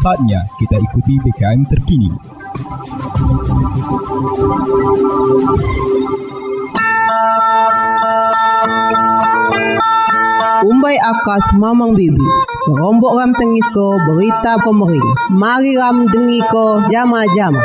Saatnya kita ikuti BKM terkini. Umbai akas mamang bibi Serombok ram tengis ko berita pemering Mari ram dengi ko jama-jama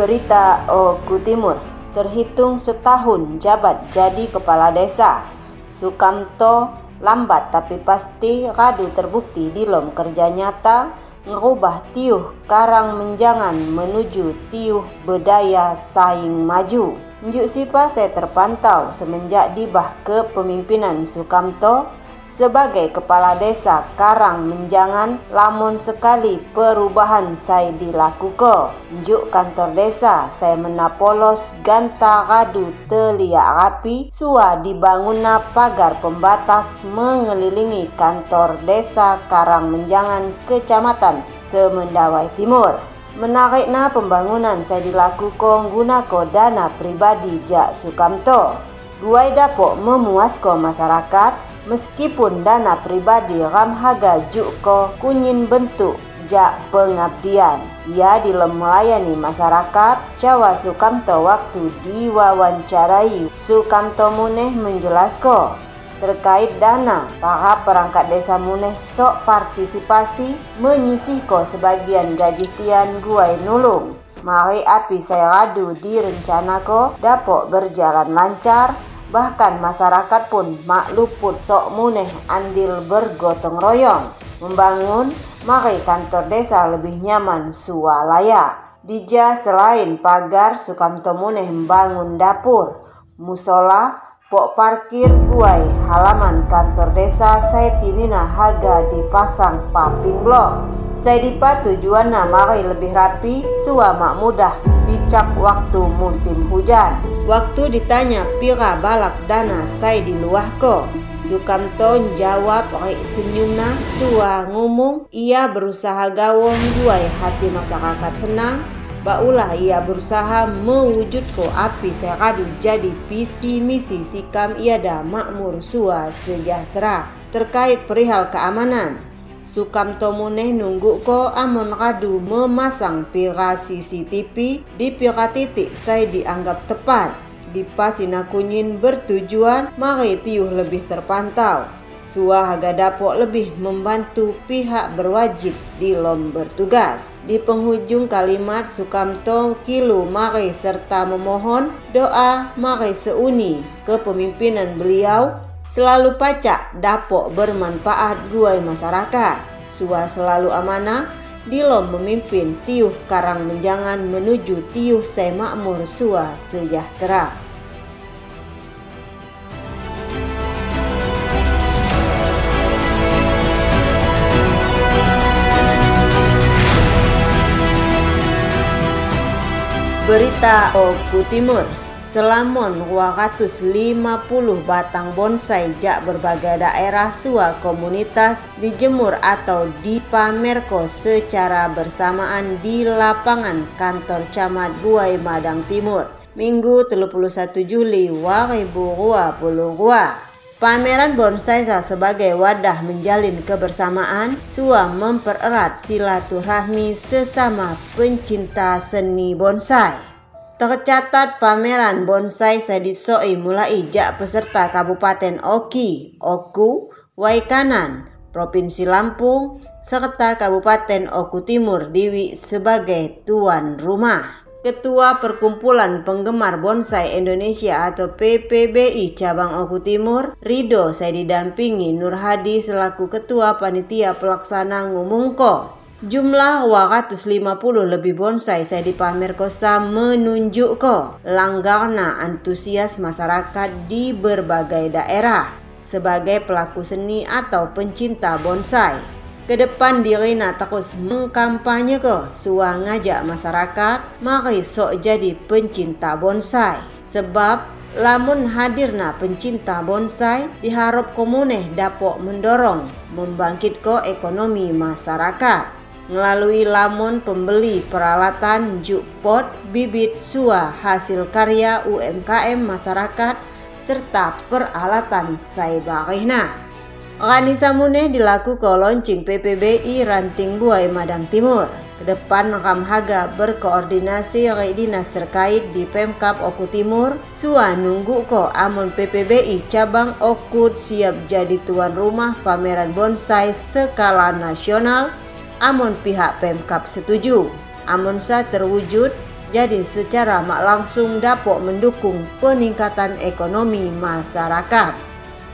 Berita Oku Timur Terhitung setahun jabat jadi kepala desa. Sukamto lambat tapi pasti radu terbukti di lom kerja nyata Ngerubah tiuh karang menjangan menuju tiuh bedaya saing maju. Njuk sipa saya terpantau semenjak dibah kepemimpinan Sukamto sebagai kepala desa Karang Menjangan, lamun sekali perubahan saya dilakukan. Juk kantor desa saya menapolos ganta radu telia rapi, sua dibangunna pagar pembatas mengelilingi kantor desa Karang Menjangan, Kecamatan Semendawai Timur. Menarikna pembangunan saya dilakukan gunako dana pribadi Jak Sukamto. Dua dapok memuaskan masyarakat meskipun dana pribadi Ramhaga Juko kunyin bentuk jak pengabdian. Ia dilem melayani masyarakat Jawa Sukamto waktu diwawancarai Sukamto Muneh menjelaskan terkait dana para perangkat desa Muneh sok partisipasi menyisihko sebagian gaji tian guai nulung. Mari api saya radu direncanako dapok berjalan lancar Bahkan masyarakat pun makluput sok muneh andil bergotong royong membangun mari kantor desa lebih nyaman sualaya. Dija selain pagar Sukamto muneh membangun dapur, musola, pok parkir guai halaman kantor desa Saitinina Haga dipasang paping blok. Saya dipa tujuan mari lebih rapi, sua mak mudah bicak waktu musim hujan. Waktu ditanya pira balak dana saya di ko. Sukamto jawab pakai senyumna sua ngomong ia berusaha gawong duai hati masyarakat senang Baulah ia berusaha mewujud ko api seradu jadi visi misi sikam iada makmur sua sejahtera terkait perihal keamanan Sukamto Muneh nunggu ko amon radu memasang pira CCTV di pira titik saya dianggap tepat. Di Pasina Kunyin bertujuan mari tiuh lebih terpantau. Suah harga dapok lebih membantu pihak berwajib di lom bertugas. Di penghujung kalimat Sukamto Kilu mari serta memohon doa mari seuni kepemimpinan beliau Selalu pacak dapok bermanfaat guai masyarakat. Sua selalu amanah, Dilom memimpin tiuh karang menjangan menuju tiuh semakmur sua sejahtera. Berita Oku Timur Selamon 250 batang bonsai jak berbagai daerah sua komunitas dijemur atau dipamerko secara bersamaan di lapangan kantor camat Buai Madang Timur. Minggu 31 Juli 2022. Pameran bonsai sebagai wadah menjalin kebersamaan, sua mempererat silaturahmi sesama pencinta seni bonsai. Tercatat pameran bonsai Sadisoi mulai jak peserta Kabupaten Oki, Oku, Waikanan, Provinsi Lampung, serta Kabupaten Oku Timur Diwi sebagai tuan rumah. Ketua Perkumpulan Penggemar Bonsai Indonesia atau PPBI Cabang Oku Timur, Rido saya didampingi Nur Hadi selaku Ketua Panitia Pelaksana ngumumko. Jumlah 250 lebih bonsai saya dipamer kosa menunjuk ko langgarna antusias masyarakat di berbagai daerah sebagai pelaku seni atau pencinta bonsai. Ke depan dirina terus mengkampanye ke sua ngajak masyarakat mari sok jadi pencinta bonsai. Sebab lamun hadirna pencinta bonsai diharap komuneh dapat mendorong membangkit ke ekonomi masyarakat melalui lamun pembeli peralatan juk pot bibit sua hasil karya UMKM masyarakat serta peralatan saibarihna. Rani Samune dilaku ke launching PPBI Ranting Buai Madang Timur. Ke depan Haga berkoordinasi dengan dinas terkait di Pemkap Oku Timur. Sua nunggu ko amun PPBI cabang Oku siap jadi tuan rumah pameran bonsai skala nasional. Amun pihak Pemkap setuju. Amun sa terwujud jadi secara mak langsung dapat mendukung peningkatan ekonomi masyarakat.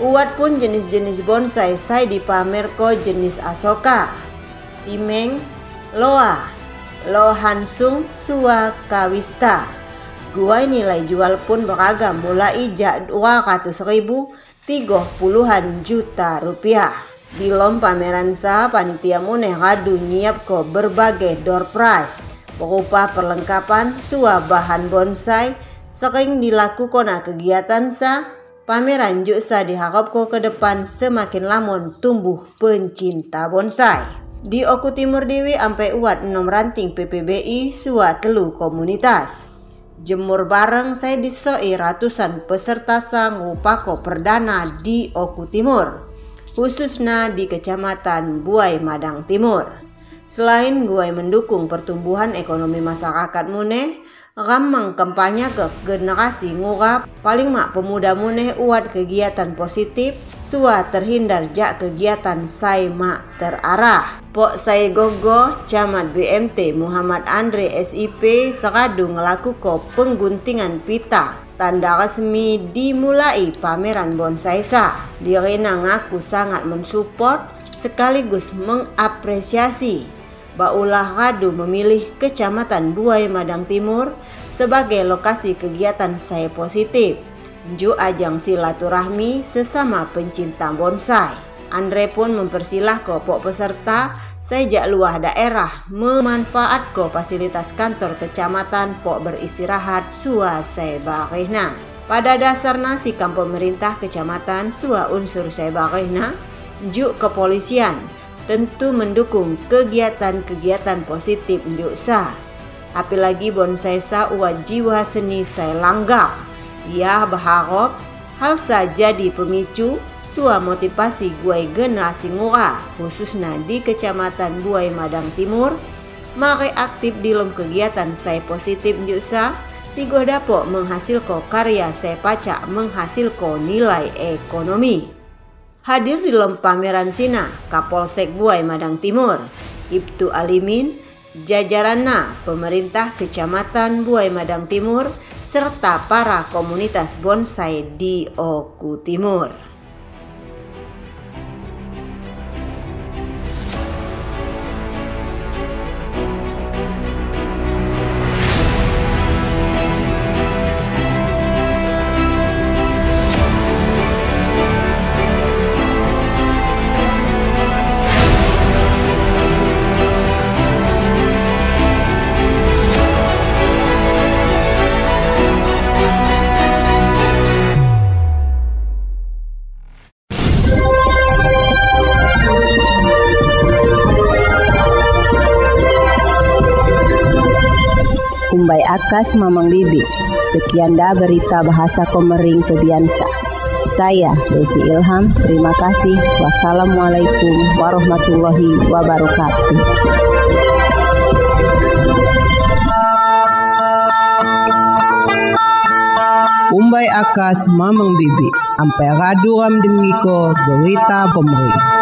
Uat pun jenis-jenis bonsai saya dipamer ko jenis asoka, timeng, loa, lohansung, suwa, kawista. Gua nilai jual pun beragam mulai jak 200 ribu tiga puluhan juta rupiah. Di lom pameran sa panitia muneh radu nyiap ko berbagai door prize berupa perlengkapan suah bahan bonsai sering dilakukan kegiatan sa Pameran Juksa diharapkan ke depan semakin lamun tumbuh pencinta bonsai. Di Oku Timur Dewi ampe uat enam ranting PPBI suat telu komunitas. Jemur bareng saya disoi ratusan peserta sang upako perdana di Oku Timur, khususnya di Kecamatan Buai Madang Timur. Selain Buai mendukung pertumbuhan ekonomi masyarakat Muneh, ramang kampanye ke generasi ngurap paling mak pemuda muneh uat kegiatan positif sua terhindar jak kegiatan sai mak terarah Pok saya gogo camat BMT Muhammad Andre SIP seradu ngelaku ko pengguntingan pita tanda resmi dimulai pameran bonsai sa. Dirina ngaku sangat mensupport sekaligus mengapresiasi Baulah Radu memilih Kecamatan Buai Madang Timur sebagai lokasi kegiatan saya positif. Ju ajang silaturahmi sesama pencinta bonsai. Andre pun mempersilah pok peserta sejak luah daerah memanfaat ko fasilitas kantor kecamatan pok beristirahat sua sebarehna. Pada dasarnya sikam pemerintah kecamatan sua unsur sebarehna, juk kepolisian, tentu mendukung kegiatan-kegiatan positif Njusa. Apalagi bonsai sa jiwa seni saya langgar. Ia berharap hal saja di pemicu sua motivasi gue generasi ngura khususnya di kecamatan Buai Madang Timur mari aktif di dalam kegiatan saya positif Njusa tiga dapok menghasilkan karya saya pacak menghasilkan nilai ekonomi hadir di dalam pameran Sina Kapolsek Buai Madang Timur, Ibtu Alimin, jajaranna pemerintah Kecamatan Buai Madang Timur, serta para komunitas bonsai di Oku Timur. Umbai Akas Mamang Bibi. Sekian dah berita bahasa Komering Kebiansa. Saya Desi Ilham, terima kasih. Wassalamualaikum warahmatullahi wabarakatuh. Umbai Akas Mamang Bibi, ampai radu ram dengiko berita pemerintah.